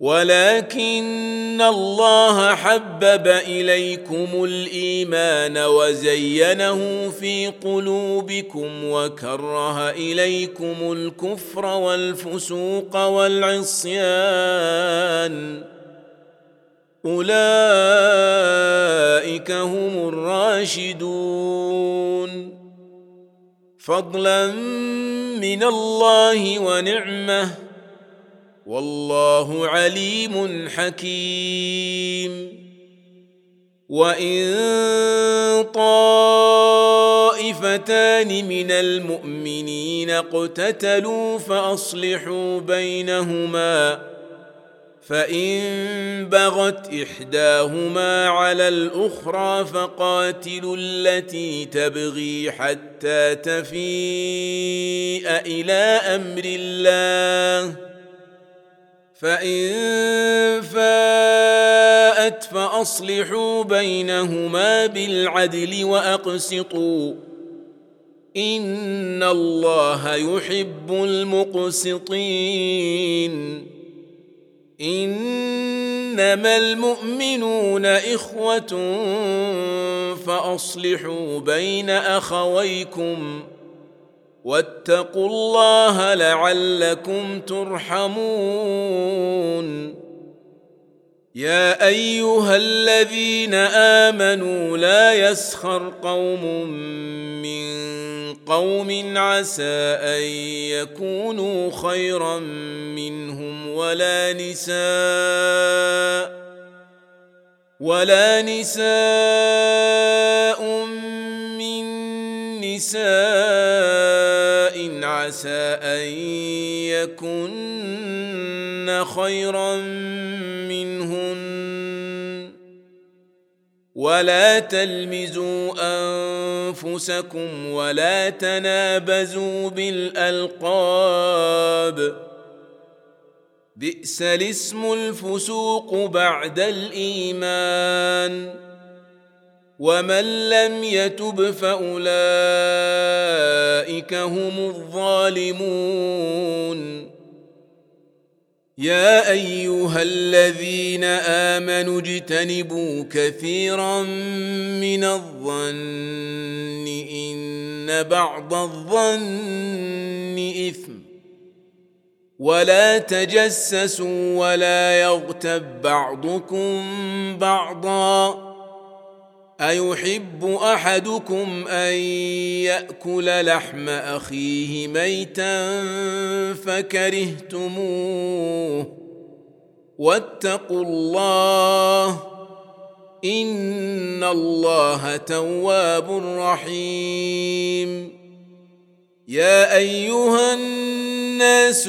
ولكن الله حبب إليكم الإيمان وزينه في قلوبكم وكره إليكم الكفر والفسوق والعصيان. أولئك هم الراشدون. فضلا من الله ونعمة. والله عليم حكيم. وإن طائفتان من المؤمنين اقتتلوا فأصلحوا بينهما فإن بغت إحداهما على الأخرى فقاتلوا التي تبغي حتى تفيء إلى أمر الله. فإن فاءت فأصلحوا بينهما بالعدل وأقسطوا. إن الله يحب المقسطين. إنما المؤمنون إخوة فأصلحوا بين أخويكم. واتقوا الله لعلكم ترحمون. يا أيها الذين آمنوا لا يسخر قوم من قوم عسى أن يكونوا خيرا منهم ولا نساء ولا نساء من نساء عسى أن يكن خيرا منهن. ولا تلمزوا أنفسكم ولا تنابزوا بالألقاب. بئس الاسم الفسوق بعد الإيمان. ومن لم يتب فاولئك هم الظالمون يا ايها الذين امنوا اجتنبوا كثيرا من الظن ان بعض الظن اثم ولا تجسسوا ولا يغتب بعضكم بعضا أيحب أحدكم أن يأكل لحم أخيه ميتا فكرهتموه؟ واتقوا الله إن الله تواب رحيم. يا أيها الناس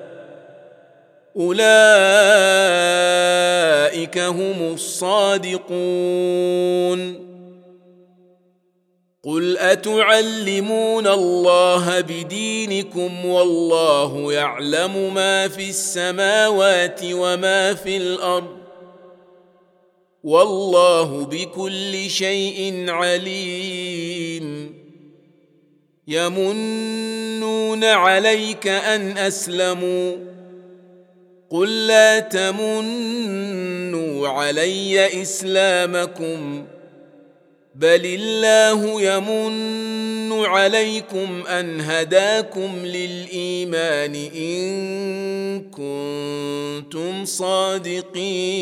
أولئك هم الصادقون. قل أتعلمون الله بدينكم والله يعلم ما في السماوات وما في الأرض والله بكل شيء عليم. يمنون عليك أن أسلموا. قل لا تمنوا علي اسلامكم بل الله يمن عليكم ان هداكم للايمان ان كنتم صادقين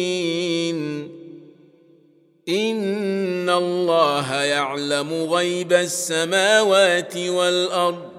ان الله يعلم غيب السماوات والارض